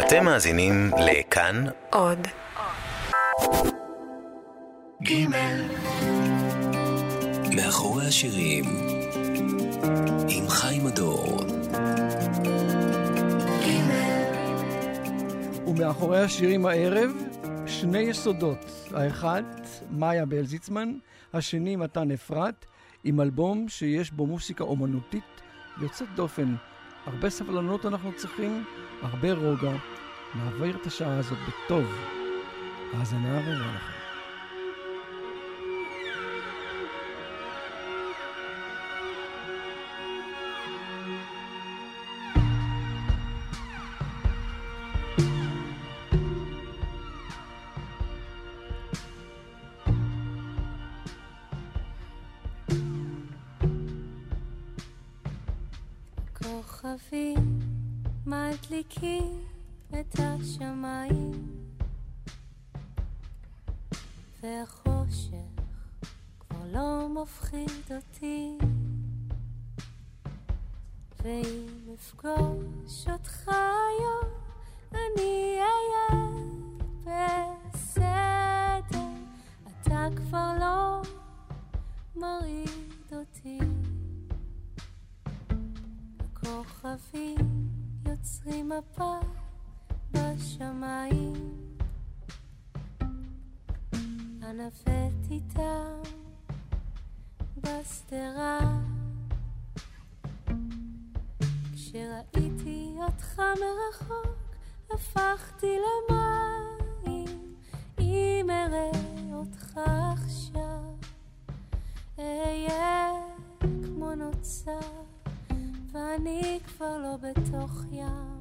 אתם מאזינים לכאן עוד. גימל. מאחורי השירים עם חיים הדור. ומאחורי השירים הערב שני יסודות. האחד, מאיה בלזיצמן, השני, מתן אפרת, עם אלבום שיש בו מוסיקה אומנותית יוצאת דופן. הרבה סבלנות אנחנו צריכים, הרבה רוגע. נעביר את השעה הזאת בטוב. האזנה ראויה לכם. אני כבר לא בתוך ים.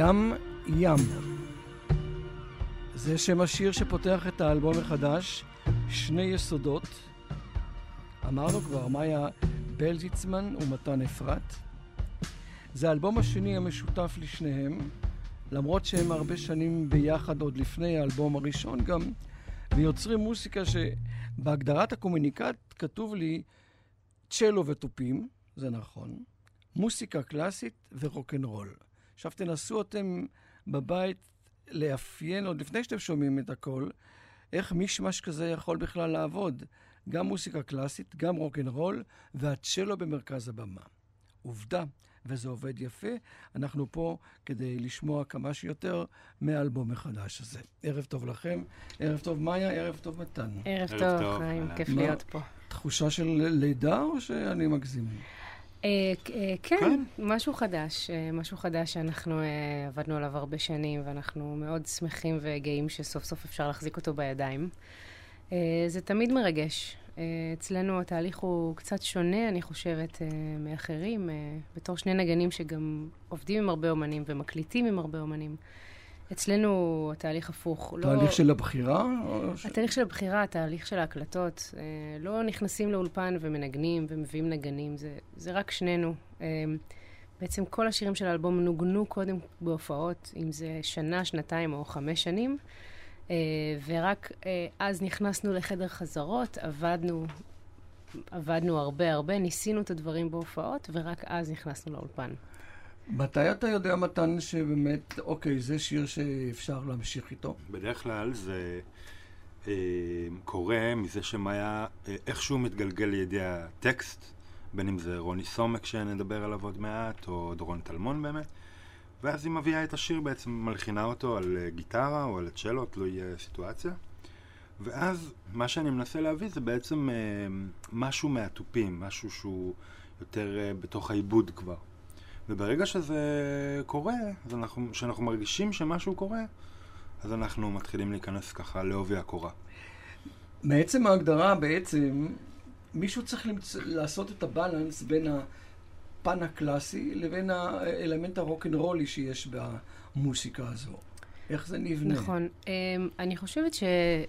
ים ים. זה שם השיר שפותח את האלבום החדש, שני יסודות. אמרנו כבר, מאיה בלזיצמן ומתן אפרת. זה האלבום השני המשותף לשניהם, למרות שהם הרבה שנים ביחד עוד לפני האלבום הראשון גם, ויוצרים מוסיקה שבהגדרת הקומוניקט כתוב לי צ'לו ותופים, זה נכון, מוסיקה קלאסית ורוקנרול. עכשיו תנסו אתם בבית לאפיין, עוד לפני שאתם שומעים את הכל, איך מישמש כזה יכול בכלל לעבוד. גם מוסיקה קלאסית, גם רוקנרול, והצ'לו במרכז הבמה. עובדה, וזה עובד יפה. אנחנו פה כדי לשמוע כמה שיותר מהאלבום החדש הזה. ערב טוב לכם, ערב טוב מאיה, ערב טוב מתן. ערב טוב, חיים, כיף להיות פה. תחושה של לידה או שאני מגזים? אה, אה, כן, משהו חדש, אה, משהו חדש שאנחנו עבדנו עליו הרבה שנים, ואנחנו מאוד שמחים וגאים שסוף סוף אפשר להחזיק אותו בידיים. זה תמיד מרגש. אצלנו התהליך הוא קצת שונה, אני חושבת, מאחרים, בתור שני נגנים שגם עובדים עם הרבה אומנים ומקליטים עם הרבה אומנים. אצלנו התהליך הפוך. לא- תהליך לא... של הבחירה? התהליך של הבחירה, התהליך של ההקלטות. אה, לא נכנסים לאולפן ומנגנים ומביאים נגנים, זה, זה רק שנינו. אה, בעצם כל השירים של האלבום נוגנו קודם בהופעות, אם זה שנה, שנתיים או חמש שנים, אה, ורק אה, אז נכנסנו לחדר חזרות, עבדנו, עבדנו הרבה הרבה, ניסינו את הדברים בהופעות, ורק אז נכנסנו לאולפן. מתי אתה יודע, מתן, שבאמת, אוקיי, זה שיר שאפשר להמשיך איתו? בדרך כלל זה אה, קורה מזה שמאיה אה, איכשהו מתגלגל לידי הטקסט, בין אם זה רוני סומק שנדבר עליו עוד מעט, או דורון טלמון באמת, ואז היא מביאה את השיר בעצם, מלחינה אותו על אה, גיטרה או על צ'לו, תלוי אה, סיטואציה. ואז מה שאני מנסה להביא זה בעצם אה, משהו מהתופים, משהו שהוא יותר אה, בתוך העיבוד כבר. וברגע שזה קורה, אז אנחנו, כשאנחנו מרגישים שמשהו קורה, אז אנחנו מתחילים להיכנס ככה לעובי הקורה. מעצם ההגדרה בעצם, מישהו צריך למצ... לעשות את הבלנס בין הפן הקלאסי לבין האלמנט הרוקנרולי שיש במוסיקה הזו. איך זה נבנה? נכון. Um, אני חושבת ש,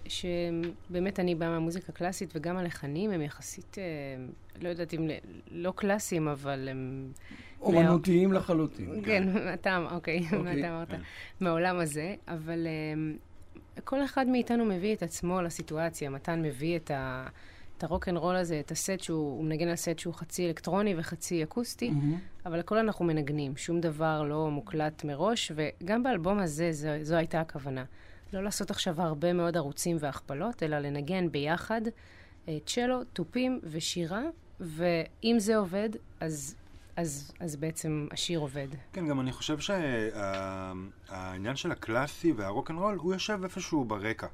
שבאמת אני באה מהמוזיקה הקלאסית, וגם הלחנים הם יחסית, uh, לא יודעת אם לא קלאסיים, אבל הם... אומנותיים לחלוטין. כן, אתה, אוקיי, מה אוקיי. אתה אמרת? מהעולם הזה, אבל um, כל אחד מאיתנו מביא את עצמו לסיטואציה. מתן מביא את ה... את הרוקנרול הזה, את הסט שהוא, הוא מנגן על סט שהוא חצי אלקטרוני וחצי אקוסטי, mm-hmm. אבל הכל אנחנו מנגנים, שום דבר לא מוקלט מראש, וגם באלבום הזה זו, זו הייתה הכוונה. לא לעשות עכשיו הרבה מאוד ערוצים והכפלות, אלא לנגן ביחד אה, צ'לו, תופים ושירה, ואם זה עובד, אז אז, אז בעצם השיר עובד. כן, גם אני חושב שהעניין של הקלאסי והרוקנרול, הוא יושב איפשהו ברקע.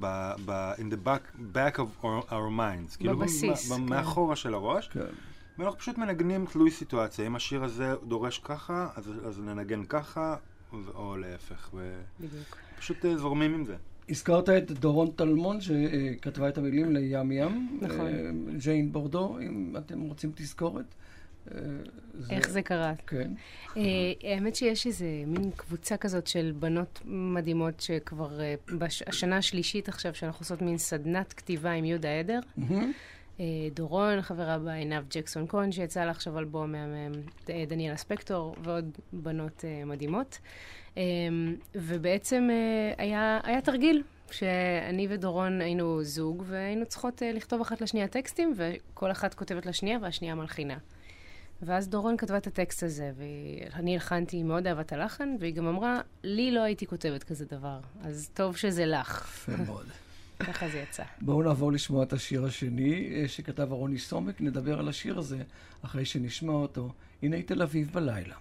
ב, ב, in the back, back of our, our minds. כאילו, בבסיס, כאילו, כן. מאחורה של הראש. כן. ואנחנו פשוט מנגנים תלוי סיטואציה. אם השיר הזה דורש ככה, אז, אז ננגן ככה, או להפך. ו... בדיוק. פשוט uh, זורמים עם זה. הזכרת את דורון טלמון, שכתבה את המילים לים ים. נכון. ג'יין בורדו, אם אתם רוצים תזכורת. זה... איך זה קרה? כן. Uh, האמת שיש איזה מין קבוצה כזאת של בנות מדהימות שכבר uh, בש... השנה השלישית עכשיו, שאנחנו עושות מין סדנת כתיבה עם יהודה עדר. דורון, חברה בה, עינב ג'קסון קון, שיצא לה עכשיו אלבום מהמם, דניאלה ספקטור, ועוד בנות מדהימות. ובעצם היה, היה תרגיל. שאני ודורון היינו זוג, והיינו צריכות uh, לכתוב אחת לשנייה טקסטים, וכל אחת כותבת לשנייה והשנייה מלחינה. ואז דורון כתבה את הטקסט הזה, ואני הלחנתי, היא מאוד אהבה את הלחן, והיא גם אמרה, לי לא הייתי כותבת כזה דבר, אז טוב שזה לך. יפה מאוד. ככה זה יצא. בואו נעבור לשמוע את השיר השני אה, שכתב ארוני סומק, נדבר על השיר הזה אחרי שנשמע אותו. הנה תל אביב בלילה.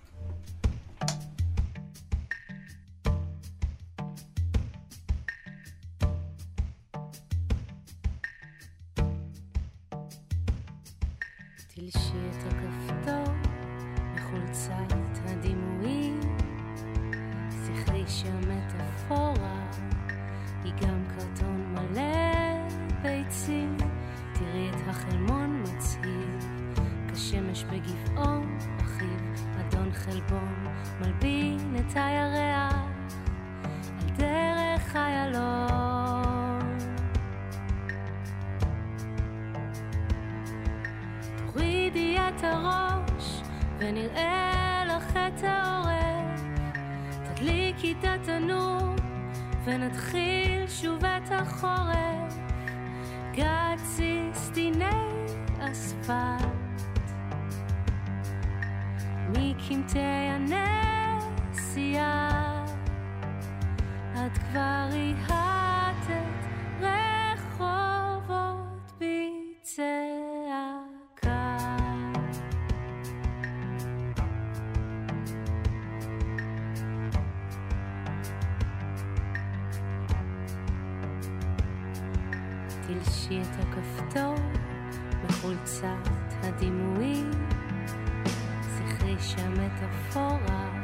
תלשי את הכפתור בחולצת הדימויים, זכרי שהמטאפורה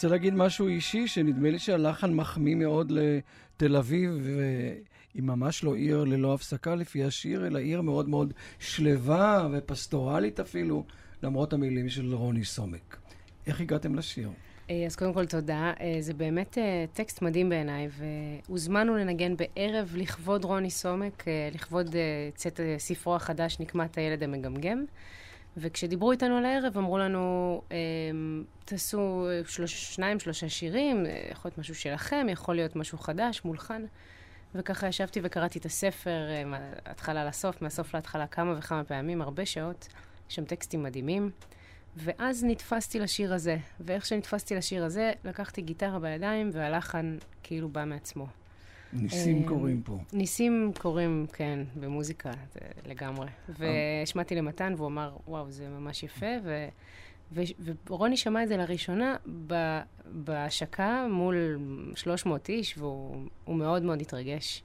רוצה להגיד משהו אישי, שנדמה לי שהלחן מחמיא מאוד לתל אביב, והיא ממש לא עיר ללא הפסקה לפי השיר, אלא עיר מאוד מאוד שלווה ופסטורלית אפילו, למרות המילים של רוני סומק. איך הגעתם לשיר? אה, אז קודם כל תודה. אה, זה באמת אה, טקסט מדהים בעיניי, והוזמנו לנגן בערב לכבוד רוני סומק, לכבוד צאת ספרו החדש, נקמת הילד המגמגם. וכשדיברו איתנו על הערב, אמרו לנו, תעשו אה, שלוש, שניים, שלושה שירים, אה, יכול להיות משהו שלכם, יכול להיות משהו חדש, מולחן. וככה ישבתי וקראתי את הספר אה, מההתחלה לסוף, מהסוף להתחלה כמה וכמה פעמים, הרבה שעות. יש שם טקסטים מדהימים. ואז נתפסתי לשיר הזה, ואיך שנתפסתי לשיר הזה, לקחתי גיטרה בידיים, והלחן כאילו בא מעצמו. ניסים קורים פה. ניסים קורים, כן, במוזיקה, זה לגמרי. והשמעתי למתן, והוא אמר, וואו, זה ממש יפה, ו... ו... ורוני שמע את זה לראשונה ב... בהשקה מול 300 איש, והוא הוא מאוד מאוד התרגש.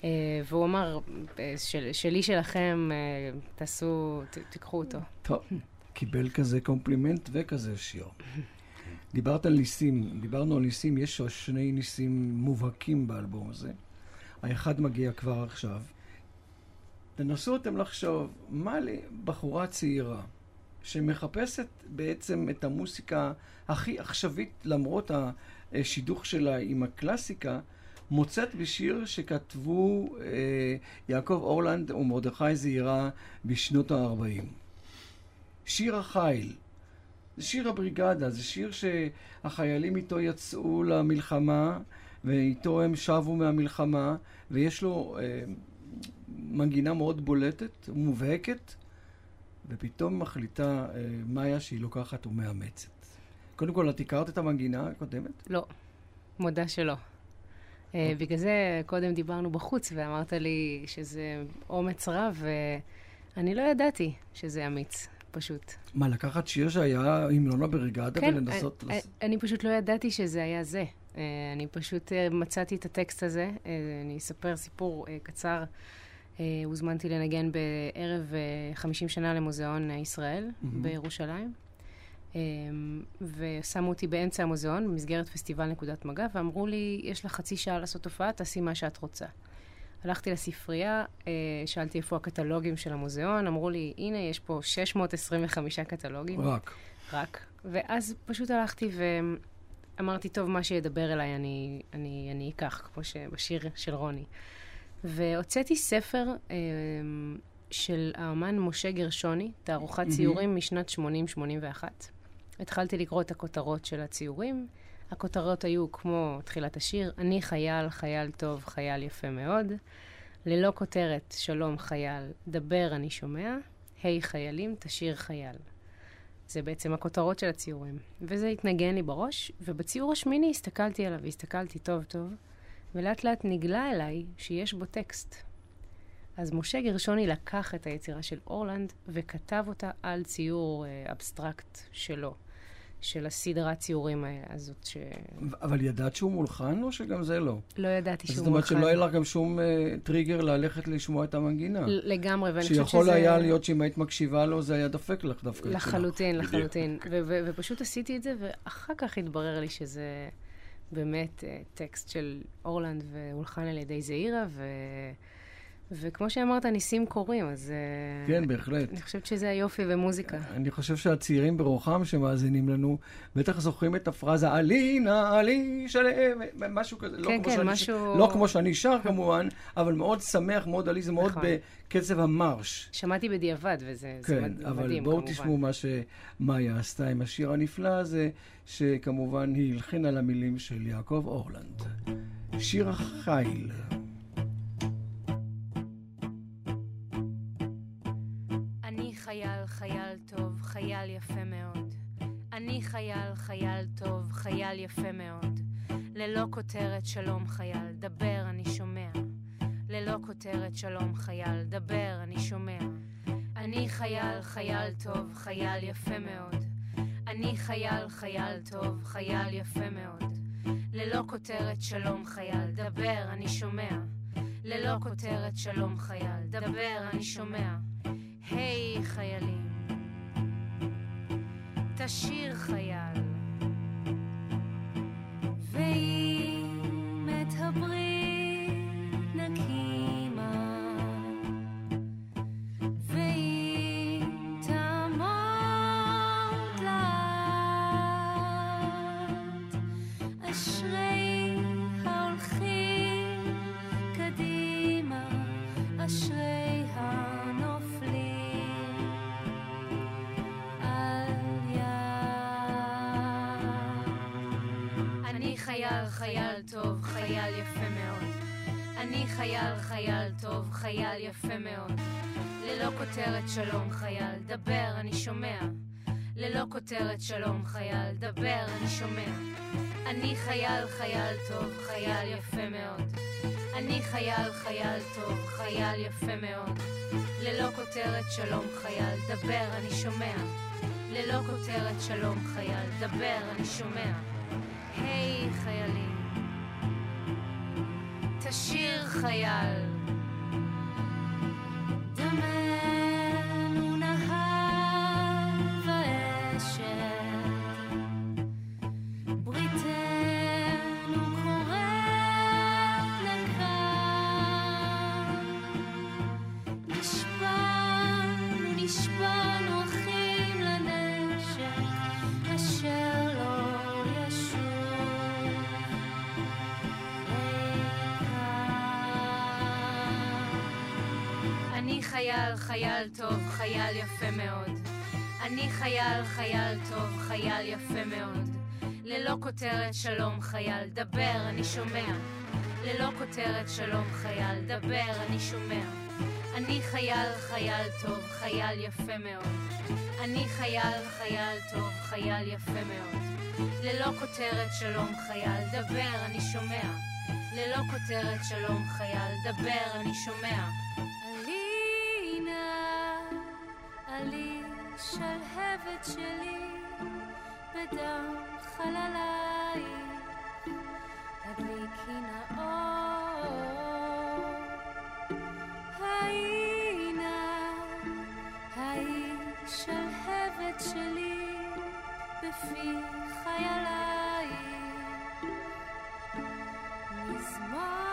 Uh, והוא אמר, אה, של, שלי שלכם, uh, תעשו, ת, תיקחו אותו. טוב, קיבל כזה קומפלימנט וכזה שיר. דיברת על ניסים, דיברנו על ניסים, יש שני ניסים מובהקים באלבום הזה. האחד מגיע כבר עכשיו. תנסו אתם לחשוב, מה לבחורה צעירה שמחפשת בעצם את המוסיקה הכי עכשווית, למרות השידוך שלה עם הקלאסיקה, מוצאת בשיר שכתבו אה, יעקב אורלנד ומרדכי זעירה בשנות ה-40. שיר החיל. זה שיר הבריגדה, זה שיר שהחיילים איתו יצאו למלחמה, ואיתו הם שבו מהמלחמה, ויש לו אה, מנגינה מאוד בולטת, מובהקת, ופתאום מחליטה אה, מאיה שהיא לוקחת ומאמצת. קודם כל, את הכרת את המנגינה הקודמת? לא, מודה שלא. אה, בגלל זה קודם דיברנו בחוץ, ואמרת לי שזה אומץ רב, ואני לא ידעתי שזה אמיץ, פשוט. מה, לקחת שיר שהיה המנון בריגדה כן, ולנסות... אני, לס- אני פשוט לא ידעתי שזה היה זה. אה, אני פשוט אה, מצאתי את הטקסט הזה. אה, אני אספר סיפור אה, קצר. אה, הוזמנתי לנגן בערב אה, 50 שנה למוזיאון אה, ישראל מהמם. בירושלים. אה, ושמו אותי באמצע המוזיאון, במסגרת פסטיבל נקודת מגע, ואמרו לי, יש לך חצי שעה לעשות הופעה, תעשי מה שאת רוצה. הלכתי לספרייה, אה, שאלתי איפה הקטלוגים של המוזיאון, אמרו לי, הנה, יש פה 625 קטלוגים. רק. רק. ואז פשוט הלכתי ואמרתי, טוב, מה שידבר אליי אני, אני, אני אקח, כמו שבשיר של רוני. והוצאתי ספר אה, של האמן משה גרשוני, תערוכת. ציורים משנת 80-81. התחלתי לקרוא את הכותרות של הציורים. הכותרות היו כמו תחילת השיר, אני חייל, חייל טוב, חייל יפה מאוד. ללא כותרת, שלום חייל, דבר אני שומע. היי חיילים, תשיר חייל. זה בעצם הכותרות של הציורים. וזה התנגן לי בראש, ובציור השמיני הסתכלתי עליו, והסתכלתי טוב טוב, ולאט לאט נגלה אליי שיש בו טקסט. אז משה גרשוני לקח את היצירה של אורלנד וכתב אותה על ציור אה, אבסטרקט שלו, של הסדרת ציורים האלה, הזאת ש... אבל ידעת שהוא מולחן או שגם זה לא? לא ידעתי אז שהוא זאת אומרת מולחן. שלא היה לך גם שום אה, טריגר ללכת לשמוע את המנגינה. לגמרי, ואני חושבת שזה... שיכול היה להיות שאם היית מקשיבה לו, זה היה דופק לך דווקא. לחלוטין. לחלוטין. ו- ו- ופשוט עשיתי את זה, ואחר כך התברר לי שזה באמת אה, טקסט של אורלנד והולחן על ידי זעירה, ו... וכמו שאמרת, ניסים קורים, אז אה, כן, בהחלט. אני חושבת שזה היופי במוזיקה. אני חושב שהצעירים ברוחם שמאזינים לנו, בטח זוכרים את הפרזה עלי נא עלי שלם, משהו כזה. לא כן, כמו כן, שאני משהו- לא כמו שאני שר כמובן, אבל מאוד שמח, מאוד עלי, זה מאוד נכון. בקצב המרש. שמעתי בדיעבד, וזה זה כן, מד- אבל מדהים, בואו כמובן. תשמעו מה שמאיה עשתה עם השיר הנפלא הזה, שכמובן היא הלחינה על המילים של יעקב אורלנד. שיר החיל. חייל, חייל טוב, חייל יפה מאוד. ללא כותרת שלום חייל, דבר אני שומע. ללא כותרת שלום חייל, דבר אני שומע. אני חייל, חייל טוב, חייל יפה מאוד. אני חייל, חייל טוב, חייל יפה מאוד. ללא כותרת שלום חייל, דבר אני שומע. ללא כותרת שלום חייל, דבר אני שומע. היי חיילים, תשיר חייל. ואם שלום חייל, דבר אני שומע. ללא כותרת שלום חייל, דבר אני שומע. אני חייל, חייל טוב, חייל יפה מאוד. אני חייל, חייל טוב, חייל יפה מאוד. ללא כותרת שלום חייל, דבר אני שומע. ללא כותרת שלום חייל, דבר אני שומע. היי חיילים, תשיר חייל. חייל, חייל טוב, חייל יפה מאוד. אני חייל, חייל טוב, חייל יפה מאוד. ללא כותרת שלום חייל, דבר, אני שומע. ללא כותרת שלום חייל, דבר, אני שומע. אני חייל, חייל טוב, חייל יפה מאוד. אני חייל, חייל טוב, חייל יפה מאוד. ללא כותרת שלום חייל, דבר, אני שומע. ללא כותרת שלום חייל, דבר, אני שומע. עלי נא, עלי שלהבת שלי, בדם חללייך, הדליקי נא אור. היי נא, היי שלהבת שלי, בפי חיילייך. מזמן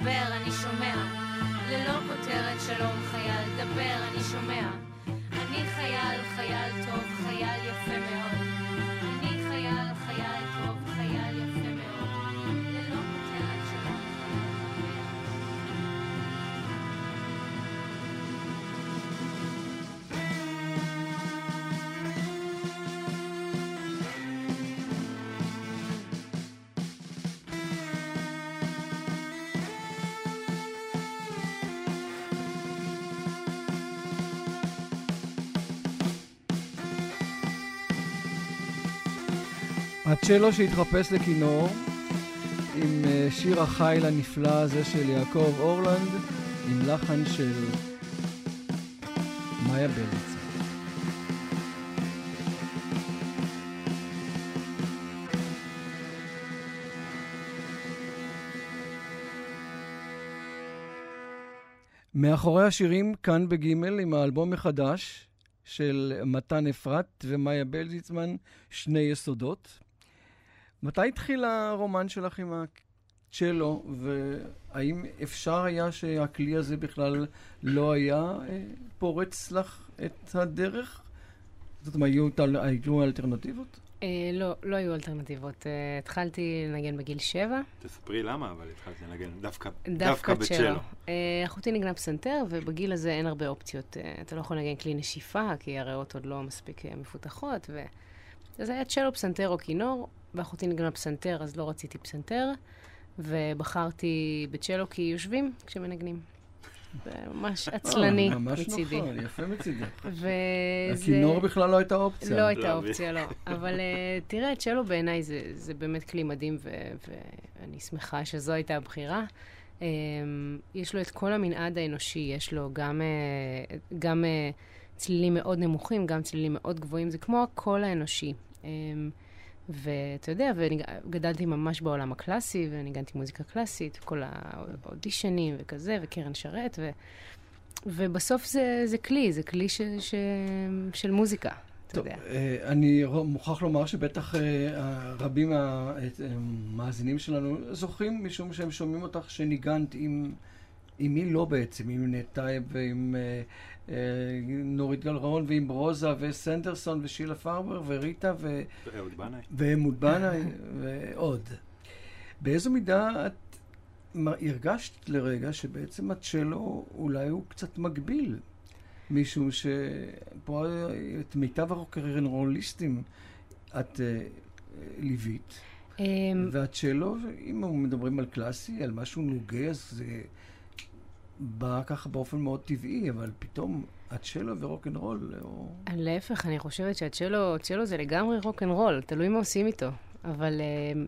דבר, אני שומע. ללא כותרת שלום חייל, דבר, אני שומע. הצ'לו שהתחפש לכינור, עם אה, שיר החיל הנפלא הזה של יעקב אורלנד, עם לחן של מאיה בלץ. מאחורי השירים, כאן בגימל, עם האלבום מחדש של מתן אפרת ומאיה בלזיצמן, שני יסודות. מתי התחיל הרומן שלך עם הצ'לו, והאם אפשר היה שהכלי הזה בכלל לא היה אה, פורץ לך את הדרך? זאת אומרת, היו, היו אלטרנטיבות? אה, לא, לא היו אלטרנטיבות. אה, התחלתי לנגן בגיל שבע. תספרי למה, אבל התחלתי לנגן דווקא, דווקא בצ'לו. אחותי נגנה פסנתר, ובגיל הזה אין הרבה אופציות. אתה לא יכול לנגן כלי נשיפה, כי הריאות עוד לא מספיק מפותחות. ו... אז היה צ'לו, פסנתר או כינור, ואחותי נגנה פסנתר, אז לא רציתי פסנתר, ובחרתי בצ'לו כי יושבים כשמנגנים. זה ממש עצלני אה, ממש מצידי. נכון, יפה מצידך. וזה... הכינור בכלל לא הייתה אופציה. לא הייתה. אופציה, לא. אבל uh, תראה, צ'לו בעיניי זה, זה באמת כלי מדהים, ואני שמחה שזו הייתה הבחירה. Um, יש לו את כל המנעד האנושי, יש לו גם, גם צלילים מאוד נמוכים, גם צלילים מאוד גבוהים, זה כמו הקול האנושי. ואתה יודע, וגדלתי ממש בעולם הקלאסי, וניגנתי מוזיקה קלאסית, כל האודישנים וכזה, וקרן שרת, ו... ובסוף זה, זה כלי, זה כלי ש, ש, של מוזיקה, אתה טוב, יודע. אה, אני מוכרח לומר שבטח אה, רבים מהמאזינים שלנו זוכרים, משום שהם שומעים אותך שניגנת עם, עם מי לא בעצם, עם נינט טייב ועם אה, אה, נורית גלרון ועם רוזה וסנדרסון ושילה פרבר וריטה ו... אהוד בנאי. ואמוד בנאי ועוד. באיזו מידה את הרגשת לרגע שבעצם הצ'לו אולי הוא קצת מגביל, משום שפה את מיטב הרוקרנרוליסטים את אה, ליווית, אמ, והצ'לו, אם מדברים על קלאסי, על משהו נוגה, אז זה בא ככה באופן מאוד טבעי, אבל פתאום הצ'לו ורוקנרול, או... להפך, אני חושבת שהצ'לו צ'לו זה לגמרי rock and roll, תלוי מה עושים איתו. אבל אמ,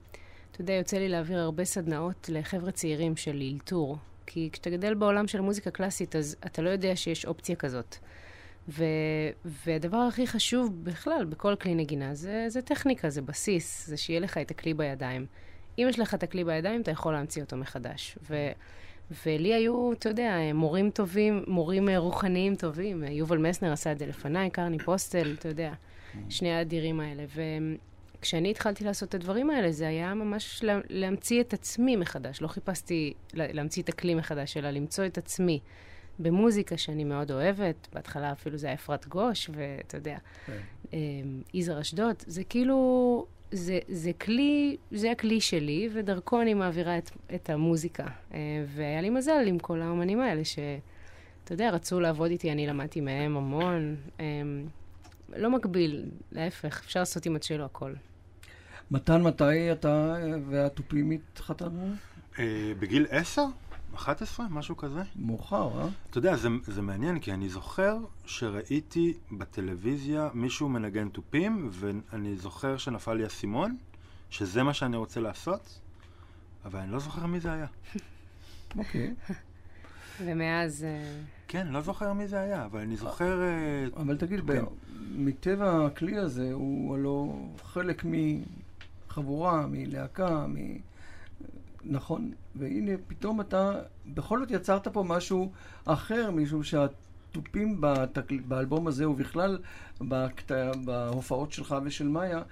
אתה יודע, יוצא לי להעביר הרבה סדנאות לחבר'ה צעירים של אילתור. כי כשאתה גדל בעולם של מוזיקה קלאסית, אז אתה לא יודע שיש אופציה כזאת. ו, והדבר הכי חשוב בכלל, בכל כלי נגינה, זה, זה טכניקה, זה בסיס, זה שיהיה לך את הכלי בידיים. אם יש לך את הכלי בידיים, אתה יכול להמציא אותו מחדש. ו, ולי היו, אתה יודע, מורים טובים, מורים אה, רוחניים טובים. יובל מסנר עשה את זה לפניי, קרני פוסטל, אתה יודע, שני האדירים האלה. וכשאני התחלתי לעשות את הדברים האלה, זה היה ממש לה, להמציא את עצמי מחדש. לא חיפשתי לה, להמציא את הכלי מחדש, אלא למצוא את עצמי. במוזיקה שאני מאוד אוהבת, בהתחלה אפילו זה היה אפרת גוש, ואתה יודע, כן. אמ, יזהר אשדוד, זה כאילו, זה, זה כלי, זה הכלי שלי, ודרכו אני מעבירה את, את המוזיקה. אה, והיה לי מזל עם כל האומנים האלה, שאתה יודע, רצו לעבוד איתי, אני למדתי מהם המון. אמ, לא מקביל, להפך, אפשר לעשות עם הצ'לו הכל. מתן, מתי אתה והתופים התחתנו? אה, בגיל 10? 11? משהו כזה? מאוחר, אה? אתה יודע, זה, זה מעניין, כי אני זוכר שראיתי בטלוויזיה מישהו מנגן תופים, ואני זוכר שנפל לי האסימון, שזה מה שאני רוצה לעשות, אבל אני לא זוכר מי זה היה. אוקיי. ומאז... אה, כן, לא זוכר מי זה היה, אבל אני זוכר... אה, אבל תגיד, כן. מטבע הכלי הזה, הוא הלא חלק מחבורה, מלהקה, מ... נכון? והנה, פתאום אתה בכל זאת יצרת פה משהו אחר, משום שהתופים בתקל... באלבום הזה, ובכלל בקט... בהופעות שלך ושל מאיה,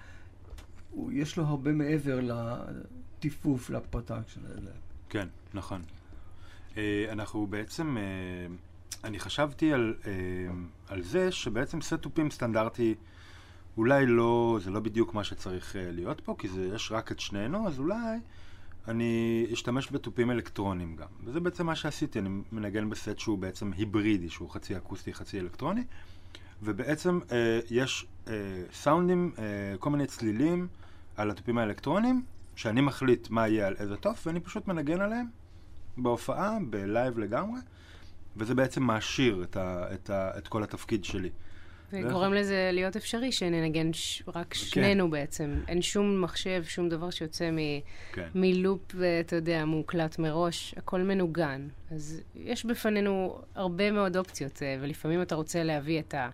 יש לו הרבה מעבר לטיפוף, לפרטקשן הזה. כן, נכון. אה, אנחנו בעצם, אה, אני חשבתי על, אה, על זה שבעצם סט תופים סטנדרטי אולי לא, זה לא בדיוק מה שצריך להיות פה, כי זה, יש רק את שנינו, אז אולי אני אשתמש בתופים אלקטרונים גם. וזה בעצם מה שעשיתי, אני מנגן בסט שהוא בעצם היברידי, שהוא חצי אקוסטי, חצי אלקטרוני, ובעצם אה, יש אה, סאונדים, אה, כל מיני צלילים על התופים האלקטרוניים, שאני מחליט מה יהיה על איזה תוף, ואני פשוט מנגן עליהם בהופעה, בלייב לגמרי, וזה בעצם מעשיר את, ה, את, ה, את כל התפקיד שלי. וגורם לזה להיות אפשרי שננגן ש... רק שנינו בעצם. אין שום מחשב, שום דבר שיוצא מ... כן. מלופ, אתה יודע, מוקלט מראש, הכל מנוגן. אז יש בפנינו הרבה מאוד אופציות, אה, ולפעמים אתה רוצה להביא את, ה...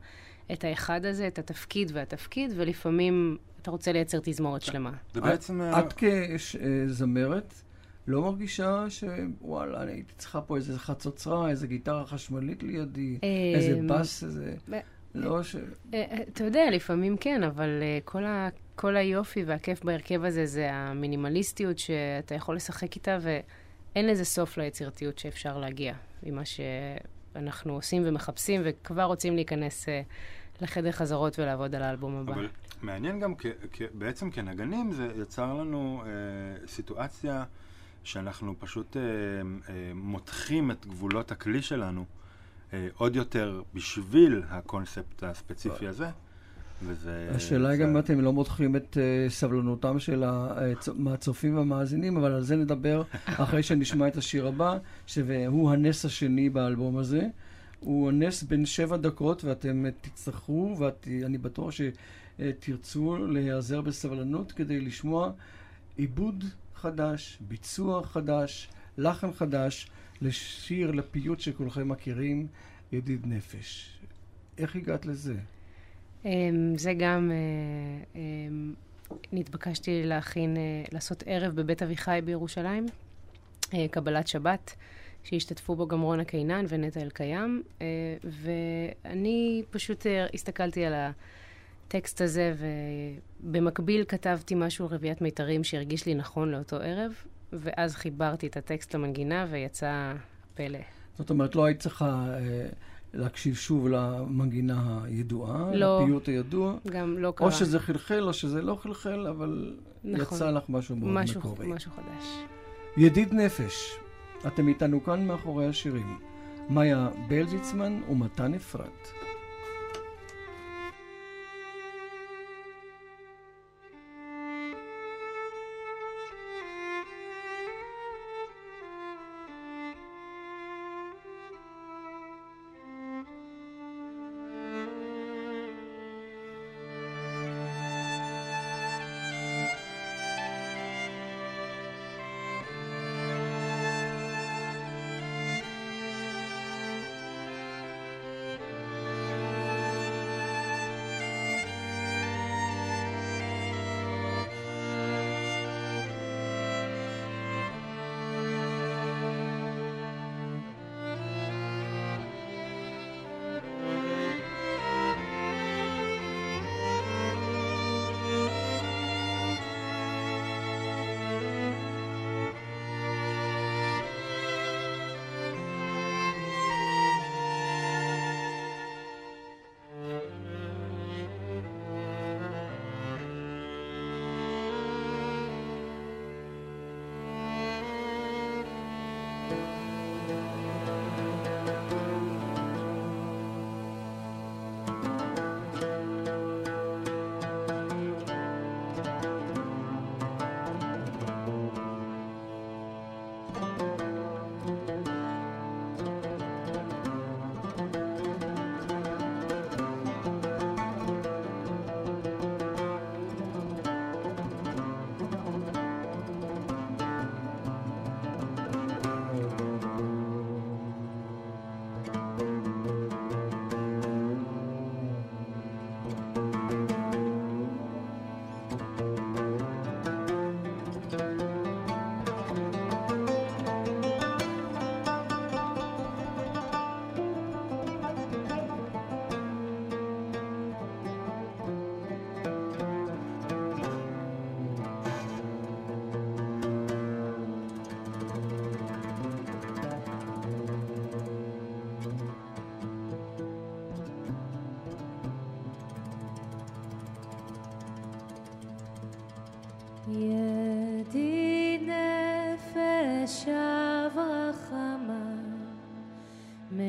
את האחד הזה, את התפקיד והתפקיד, ולפעמים אתה רוצה לייצר תזמורת שלמה. זה בעצם... אה, את כזמרת לא מרגישה שוואלה, אני הייתי צריכה פה איזה חצוצרה, איזה גיטרה חשמלית לידי, איזה בס, איזה... לא ש... אה, אה, אתה יודע, לפעמים כן, אבל אה, כל, ה... כל היופי והכיף בהרכב הזה זה המינימליסטיות שאתה יכול לשחק איתה, ואין לזה סוף ליצירתיות שאפשר להגיע עם מה שאנחנו עושים ומחפשים, וכבר רוצים להיכנס אה, לחדר חזרות ולעבוד על האלבום הבא. אבל מעניין גם, כ, כ, בעצם כנגנים זה יצר לנו אה, סיטואציה שאנחנו פשוט אה, אה, מותחים את גבולות הכלי שלנו עוד יותר בשביל הקונספט הספציפי הזה. וזה... השאלה היא זה- גם אם אתם לא מותחים את אה, סבלנותם של הצ- מהצופים והמאזינים, אבל על זה נדבר אחרי שנשמע את השיר הבא, שהוא הנס השני באלבום הזה. הוא הנס בין שבע דקות, ואתם אה, תצטרכו, ואני בטוח שתרצו להיעזר בסבלנות כדי לשמוע עיבוד חדש, ביצוע חדש, לחן חדש, לשיר, לפיוט שכולכם מכירים, ידיד נפש. איך הגעת לזה? אמ, זה גם, אה, אמ, נתבקשתי להכין, אה, לעשות ערב בבית אביחי בירושלים, אה, קבלת שבת, שהשתתפו בו גם רונה קינן ונטע אלקיים, ואני פשוט הסתכלתי על הטקסט הזה, ובמקביל כתבתי משהו על רביעיית מיתרים שהרגיש לי נכון לאותו ערב, ואז חיברתי את הטקסט למנגינה ויצא פלא. זאת אומרת, לא היית צריכה אה, להקשיב שוב למנגינה הידועה, לא. לפיוט הידוע. גם לא קרה. או שזה חלחל או שזה לא חלחל, אבל נכון. יצא לך משהו מאוד משהו, מקורי. משהו חדש. ידיד נפש, אתם איתנו כאן מאחורי השירים. מאיה בלזיצמן ומתן אפרת.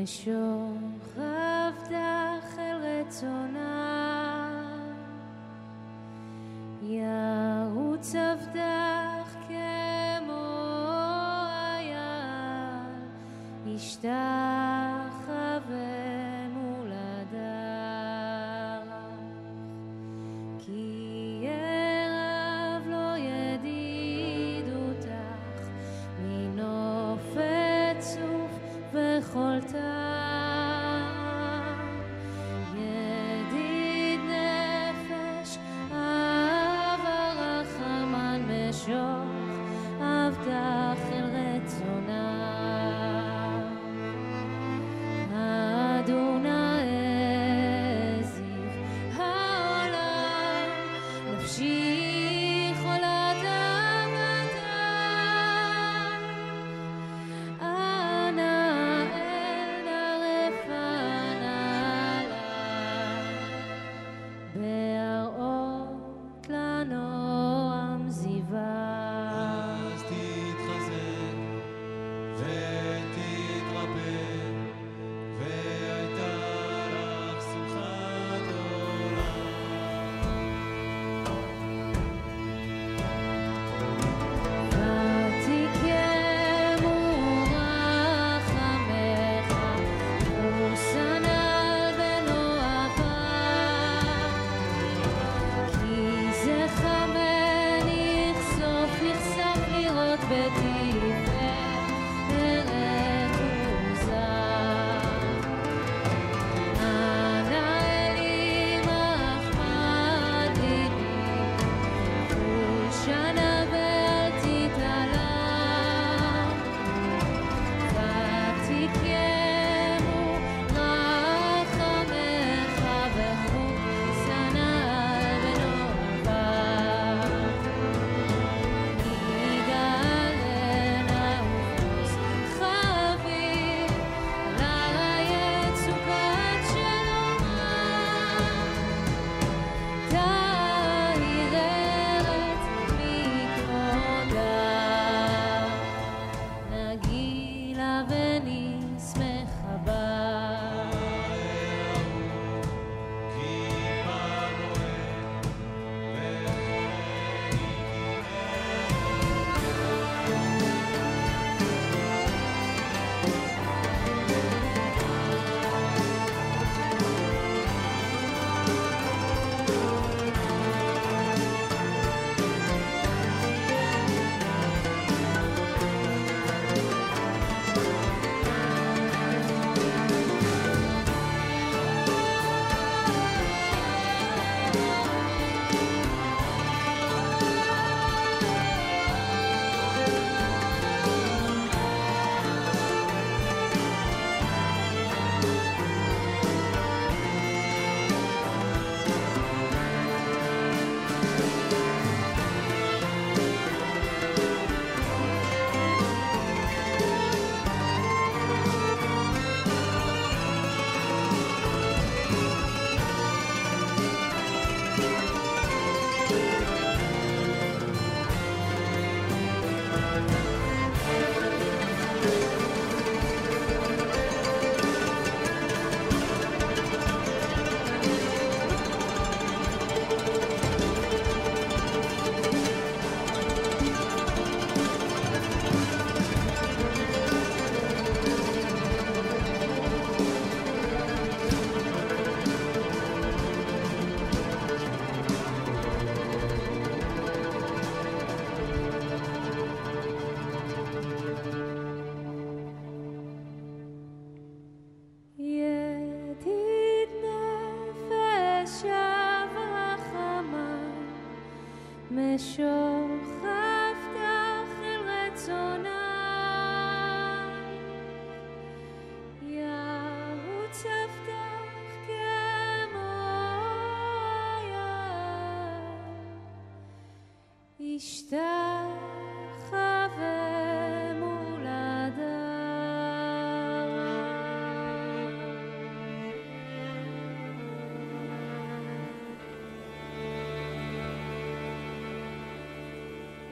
ושוכבתך אל רצונה, ירוץ עבדך כמו אייל, ישתחווה מול הדר. כי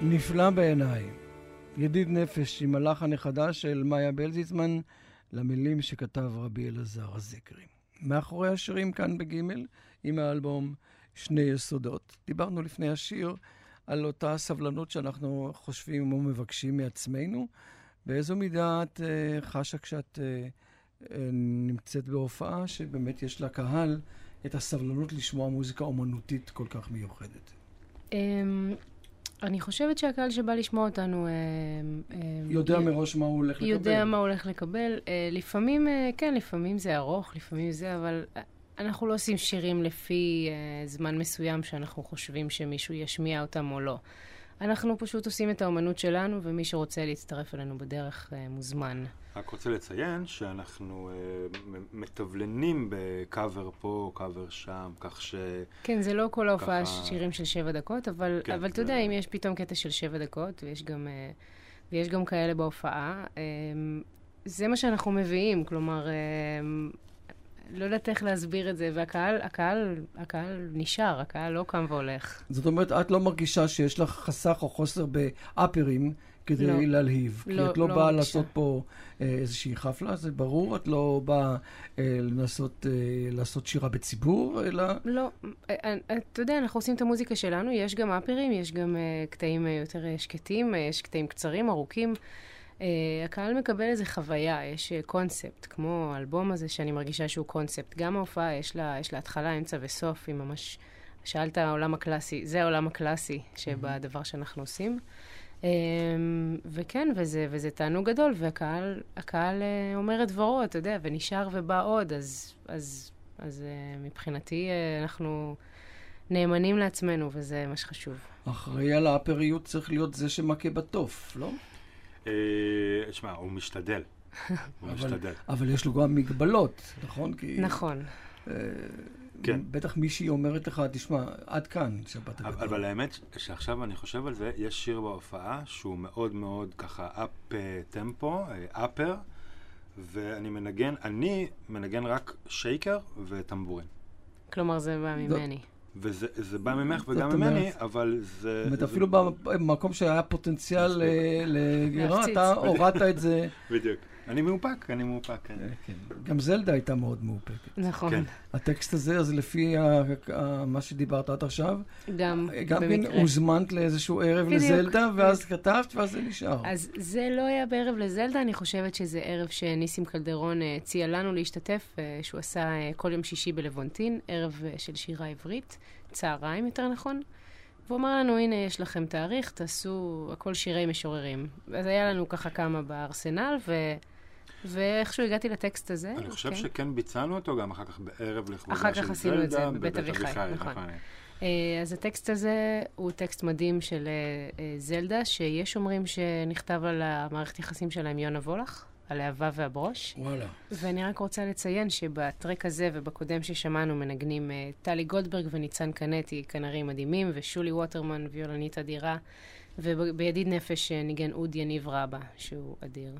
נפלא בעיניי. ידיד נפש עם הלחן החדש של מאיה בלזיצמן למילים שכתב רבי אלעזר הזקרי. מאחורי השירים כאן בגימל, עם האלבום שני יסודות. דיברנו לפני השיר על אותה סבלנות שאנחנו חושבים או מבקשים מעצמנו. באיזו מידה את uh, חשה כשאת uh, uh, נמצאת בהופעה שבאמת יש לקהל את הסבלנות לשמוע מוזיקה אומנותית כל כך מיוחדת? אני חושבת שהקהל שבא לשמוע אותנו... אמ, אמ, יודע י- מראש מה הוא הולך לקבל. יודע מה הוא הולך לקבל. אה, לפעמים, אה, כן, לפעמים זה ארוך, לפעמים זה, אבל אה, אנחנו לא עושים שירים לפי אה, זמן מסוים שאנחנו חושבים שמישהו ישמיע אותם או לא. אנחנו פשוט עושים את האומנות שלנו, ומי שרוצה להצטרף אלינו בדרך אה, מוזמן. רק רוצה לציין שאנחנו אה, מ- מתבלנים בקאבר פה, קאבר שם, כך ש... כן, זה לא כל ההופעה ככה- שירים של שבע דקות, אבל, כן, אבל אתה זה- יודע, אם יש פתאום קטע של שבע דקות, ויש גם, אה, ויש גם כאלה בהופעה, אה, זה מה שאנחנו מביאים, כלומר, אה, לא יודעת איך להסביר את זה, והקהל, הקהל, הקהל נשאר, הקהל לא קם והולך. זאת אומרת, את לא מרגישה שיש לך חסך או חוסר באפרים כדי לא. להלהיב. כי לא- את לא לא באה מרגישה. לעשות פה אה, איזושהי חפלה, זה ברור. את לא באה אה, לנסות אה, לעשות שירה בציבור, אלא... לא, אה, אה, אתה יודע, אנחנו עושים את המוזיקה שלנו, יש גם אפרים, יש גם אה, קטעים אה, יותר אה, שקטים, אה, יש קטעים קצרים, ארוכים. Uh, הקהל מקבל איזה חוויה, יש uh, קונספט, כמו האלבום הזה שאני מרגישה שהוא קונספט. גם ההופעה, יש לה, יש לה התחלה, אמצע וסוף, היא ממש... שאלת העולם הקלאסי, זה העולם הקלאסי שבדבר שאנחנו עושים. Um, וכן, וזה, וזה תענוג גדול, והקהל הקהל, uh, אומר את דברו, אתה יודע, ונשאר ובא עוד, אז, אז, אז uh, מבחינתי uh, אנחנו נאמנים לעצמנו, וזה מה שחשוב. אחראי על האפריות צריך להיות זה שמכה בתוף, לא? אה, שמע, הוא משתדל. הוא משתדל. אבל יש לו גם מגבלות, נכון? נכון. אה, כן. בטח מישהי אומרת לך, תשמע, עד כאן, שבת אבל, הגדול. אבל האמת שעכשיו אני חושב על זה, יש שיר בהופעה שהוא מאוד מאוד ככה אפ טמפו, אפר, ואני מנגן, אני מנגן רק שייקר וטמבורין. כלומר, זה בא לא. ממני. וזה זה בא ממך וגם ממני, אבל זה... זאת אומרת, אפילו במקום שהיה פוטנציאל אה, לגירה, להפציץ. אתה הורדת את זה. בדיוק. אני מאופק, אני מאופק, כן. כן. גם זלדה הייתה מאוד מאופקת. נכון. כן. הטקסט הזה, אז לפי מה שדיברת עד עכשיו, גם גם כן במקרה. הוזמנת לאיזשהו ערב לזלדה, ואז. כתבת, ואז זה נשאר. אז זה לא היה בערב לזלדה, אני חושבת שזה ערב שניסים קלדרון אה, הציע לנו להשתתף, אה, שהוא עשה אה, כל יום שישי בלוונטין, ערב אה, של שירה עברית, צהריים יותר נכון. והוא אמר לנו, הנה, יש לכם תאריך, תעשו הכל שירי משוררים. אז היה לנו ככה כמה בארסנל, ו... ואיכשהו הגעתי לטקסט הזה. אני חושב כן. שכן ביצענו אותו גם אחר כך בערב לכבודה אחר של כך עשינו את זה זלדה בבית אביחי, נכון. אה, אז הטקסט הזה הוא טקסט מדהים של אה, זלדה, שיש אומרים שנכתב על המערכת יחסים שלה עם יונה וולך, על האהבה והברוש. וואלה. ואני רק רוצה לציין שבטרק הזה ובקודם ששמענו מנגנים אה, טלי גולדברג וניצן קנטי, כנרים מדהימים, ושולי ווטרמן, ויולנית אדירה, ובידיד נפש ניגן אוד יניב רבה, שהוא אדיר.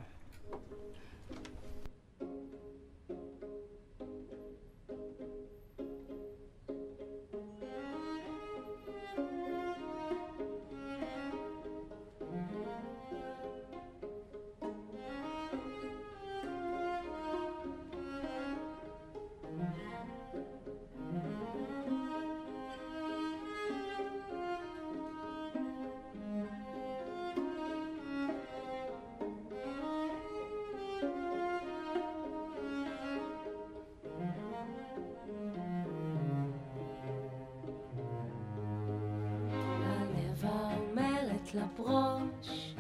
לברוש,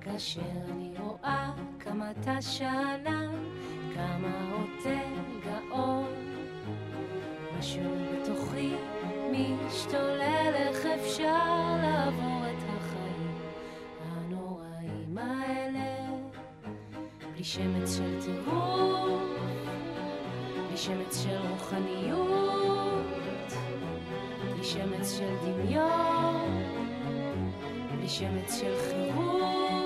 כאשר אני רואה כמה אתה שאנן, כמה עוטה גאון. משהו בתוכי משתולל, איך אפשר לעבור את החיים הנוראים האלה, בלי שמץ של טירוף, בלי שמץ של רוחניות. בלי שמץ של דמיון, בלי שמץ של חירות,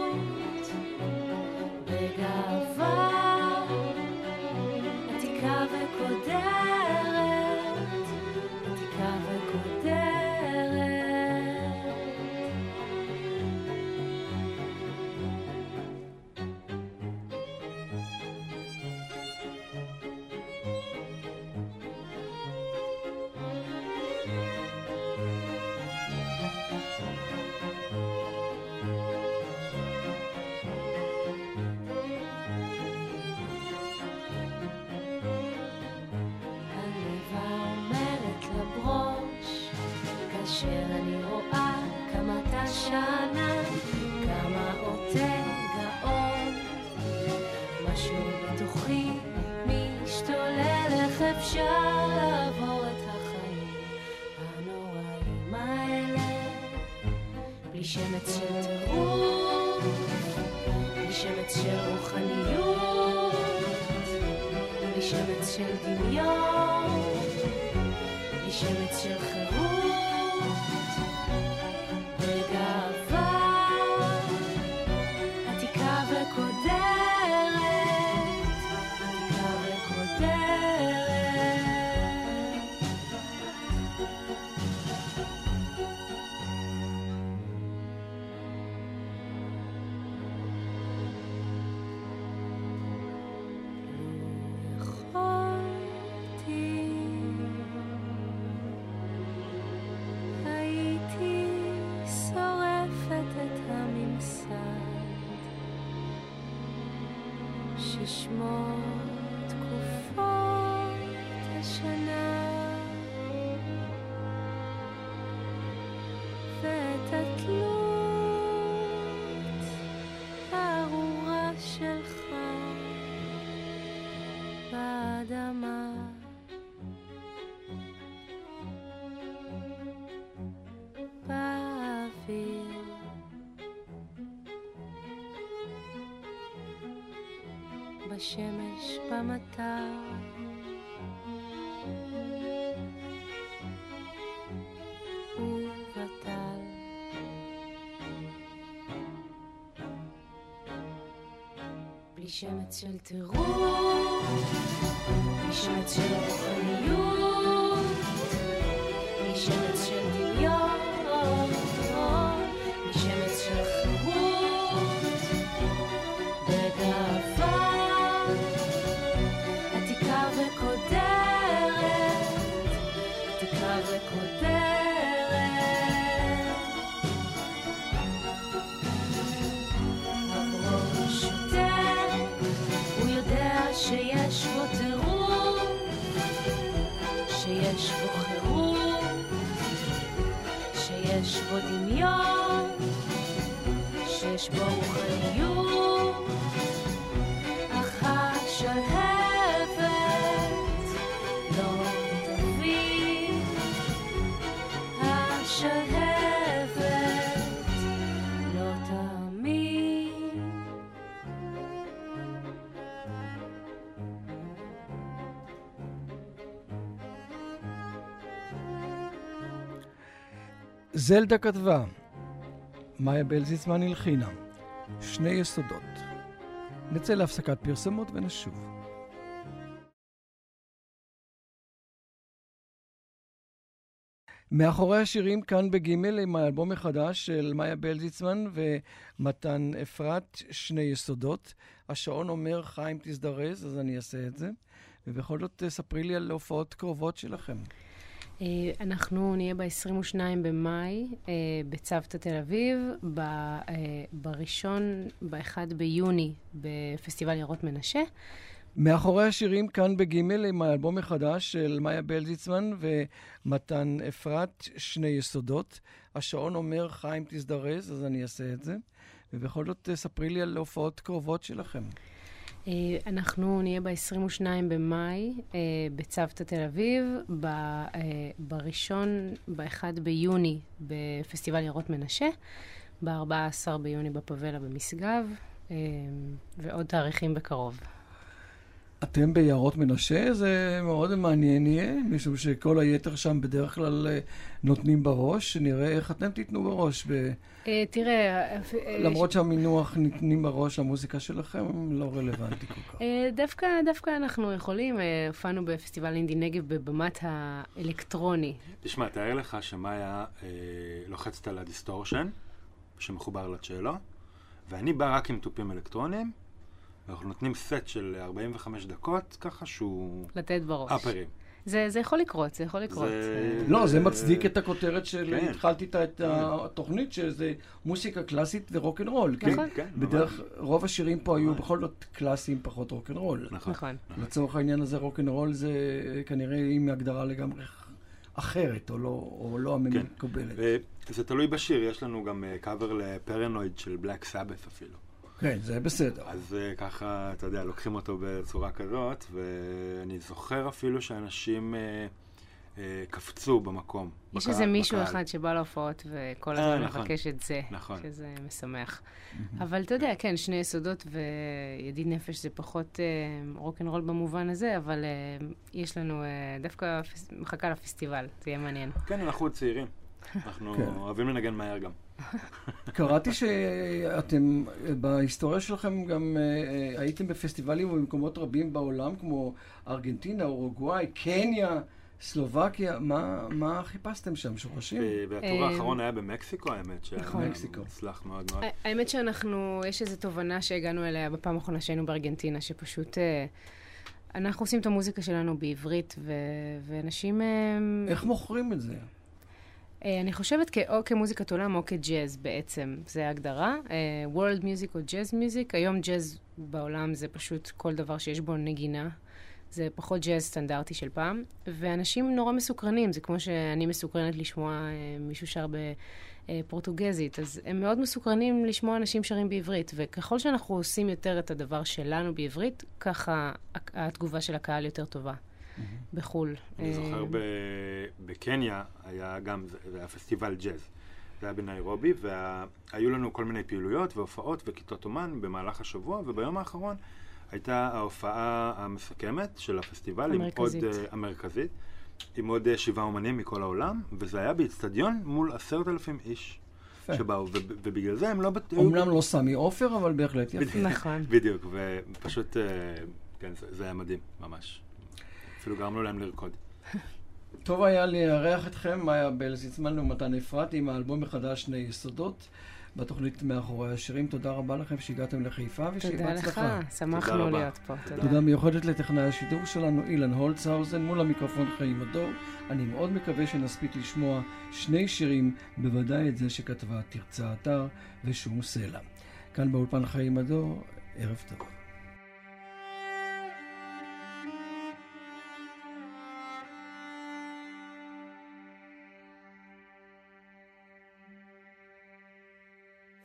בלי שמץ של בשמש, במטר. שמץ של טירוף, שמץ של רוחניות, שמץ של שיש בו דמיון, זלדה כתבה, מאיה בלזיצמן הלחינה, שני יסודות. נצא להפסקת פרסומות ונשוב. מאחורי השירים כאן בגימל עם האלבום החדש של מאיה בלזיצמן ומתן אפרת, שני יסודות. השעון אומר חיים תזדרז, אז אני אעשה את זה. ובכל זאת ספרי לי על הופעות קרובות שלכם. אה, אנחנו נהיה ב-22 במאי אה, בצוותא תל אביב, אה, בראשון, ב-1 ביוני בפסטיבל יערות מנשה. מאחורי השירים כאן בגימל עם האלבום החדש של מאיה בלזיצמן ומתן אפרת, שני יסודות. השעון אומר חיים תזדרז, אז אני אעשה את זה. ובכל זאת ספרי לי על הופעות קרובות שלכם. אה, אנחנו נהיה ב-22 במאי אה, בצוותא תל אביב, אה, בראשון, ב-1 ביוני בפסטיבל יערות מנשה, ב-14 ביוני בפאבלה במשגב, ועוד תאריכים בקרוב. אתם ביערות מנשה, זה מאוד מעניין יהיה, משום שכל היתר שם בדרך כלל אה, נותנים בראש, נראה איך אתם תיתנו בראש. ב... אה, תראה, אה, למרות שהמינוח נתנים בראש, המוזיקה שלכם לא רלוונטי כל כך. דווקא, דווקא אנחנו יכולים, הופענו בפסטיבל אינדי נגב בבמת האלקטרוני. תשמע, תאר לך שמאיה לוחצת על הדיסטורשן, שמחובר לצ'לו, ואני בא רק עם תופים אלקטרוניים, ואנחנו נותנים סט של 45 דקות, ככה שהוא לתת בראש. אפרים. זה, זה יכול לקרות, זה יכול לקרות. זה- אה, לא, זה מצדיק את הכותרת של כן. התחלתי איתה את התוכנית, שזה מוזיקה קלאסית ורוקנרול. כי נכון. כן, בדרך, ממש. רוב השירים פה היו ממש. בכל זאת קלאסיים, פחות רוקנרול. נכון. נכון. לצורך העניין הזה רוקנרול זה כנראה עם הגדרה לגמרי אחרת, או לא, או לא המקובלת. וזה תלוי בשיר, יש לנו גם קאבר לפרנויד של בלק סאבת אפילו. כן, זה בסדר. אז אה, ככה, אתה יודע, לוקחים אותו בצורה כזאת, ואני זוכר אפילו שאנשים אה, אה, קפצו במקום. יש איזה מישהו בקהל. אחד שבא להופעות וכל אה, הזמן נכון. מבקש את זה, נכון. שזה משמח. אבל אתה יודע, כן, שני יסודות וידיד נפש זה פחות אה, רוקנרול במובן הזה, אבל אה, יש לנו אה, דווקא פס- מחכה לפסטיבל, זה יהיה מעניין. כן, אנחנו עוד צעירים. אנחנו כן. אוהבים לנגן מהר גם. קראתי שאתם, בהיסטוריה שלכם גם אה, אה, הייתם בפסטיבלים ובמקומות רבים בעולם, כמו ארגנטינה, אורוגוואי, קניה, סלובקיה. מה, מה חיפשתם שם? שורשים? והטור אה, האחרון היה במקסיקו, האמת, שהיה נכון. מקסיקו. מוצלח מאוד מאוד. האמת שאנחנו, יש איזו תובנה שהגענו אליה בפעם האחרונה שהיינו בארגנטינה, שפשוט... אנחנו עושים את המוזיקה שלנו בעברית, ו- ואנשים... איך מוכרים את זה? אה, אני חושבת או כמוזיקת עולם או כג'אז בעצם, זה ההגדרה. אה, World Music או Jazz Music, היום ג'אז בעולם זה פשוט כל דבר שיש בו נגינה. זה פחות ג'אז סטנדרטי של פעם, ואנשים נורא מסוקרנים, זה כמו שאני מסוקרנת לשמוע אה, מישהו שר בפורטוגזית, אז הם מאוד מסוקרנים לשמוע אנשים שרים בעברית, וככל שאנחנו עושים יותר את הדבר שלנו בעברית, ככה התגובה של הקהל יותר טובה בחו"ל. אני אה, זוכר ב- בקניה, היה גם, זה היה פסטיבל ג'אז. זה היה בניירובי, והיו לנו כל מיני פעילויות והופעות וכיתות אומן במהלך השבוע, וביום האחרון הייתה ההופעה המסכמת של הפסטיבל, המרכזית. עם עוד, uh, המרכזית, עם עוד uh, שבעה אומנים מכל העולם, וזה היה באיצטדיון מול עשרת אלפים איש. שבאו, ובגלל זה הם לא... בת- אומנם לא סמי עופר, אבל בהחלט יפה. נכון. בדיוק, ופשוט, אה, כן, זה, זה היה מדהים, ממש. אפילו גרמנו להם לרקוד. טוב היה לארח אתכם, מאיה בלזיצמן ומתן אפרת, עם האלבום החדש שני יסודות, בתוכנית מאחורי השירים. תודה רבה לכם שהגעתם לחיפה ושיהיה תודה לך, בהצלחה. שמחנו. להיות פה. תודה. תודה מיוחדת לטכנאי השידור שלנו, אילן הולצהאוזן, מול המיקרופון חיים הדור. אני מאוד מקווה שנספיק לשמוע שני שירים, בוודאי את זה שכתבה תרצה אתר ושום סלע. כאן באולפן חיים הדור, ערב טוב.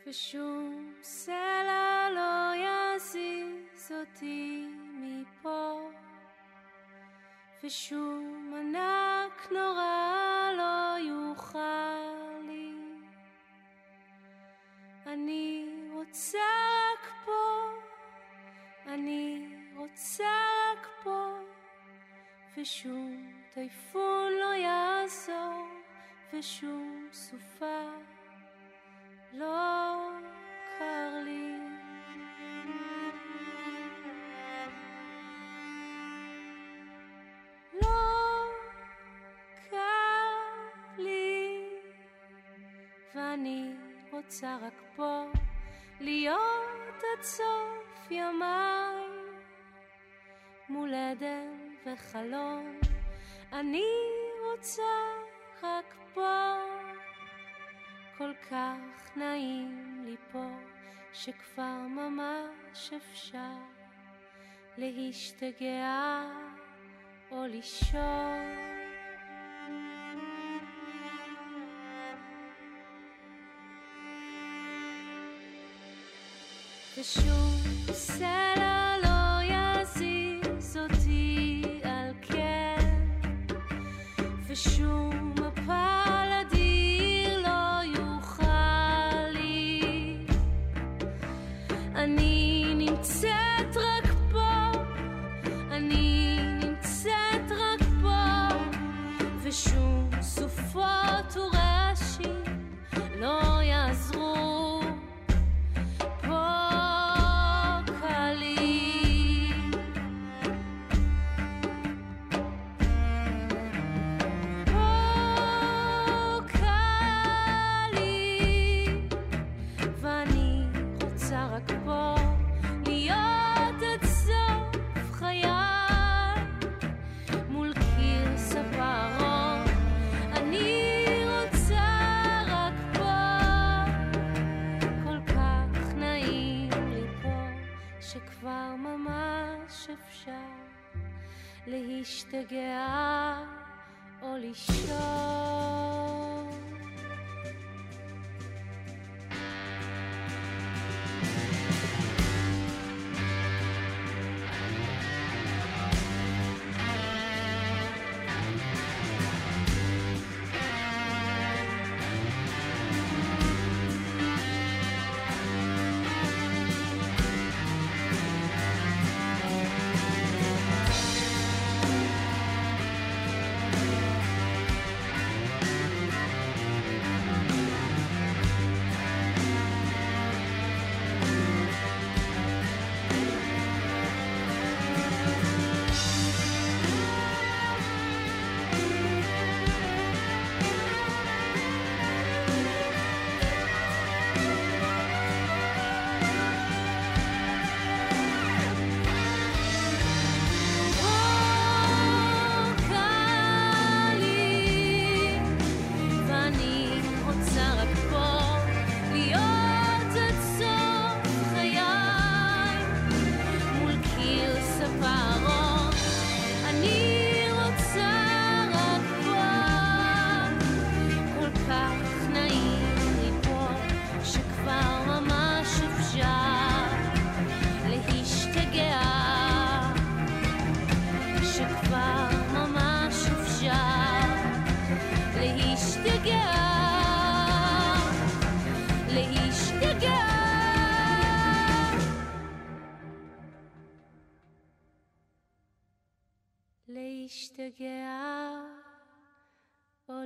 ושום סלע לא יזיז אותי מפה, ושום ענק נורא לא יוכל לי. אני רוצה רק פה, אני רוצה רק פה, ושום טייפון לא יעזור, ושום סופה. לא. לא קר לי, ואני רוצה רק פה להיות עד סוף ימיי, מול עדן וחלום, אני רוצה רק פה. כל כך נעים לי פה, שכבר ממש אפשר להשתגע או לישון. ושום סלע לא יזיז אותי על כן ושום מפל אפשר להשתגע או לישון.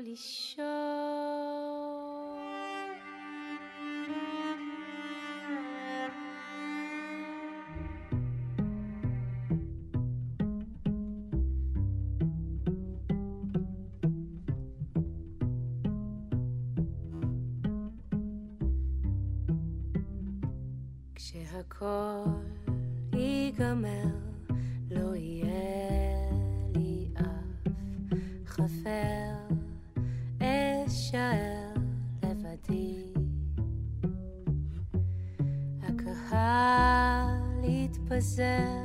לישון. כשהכל ייגמר, לא יהיה said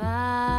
בלי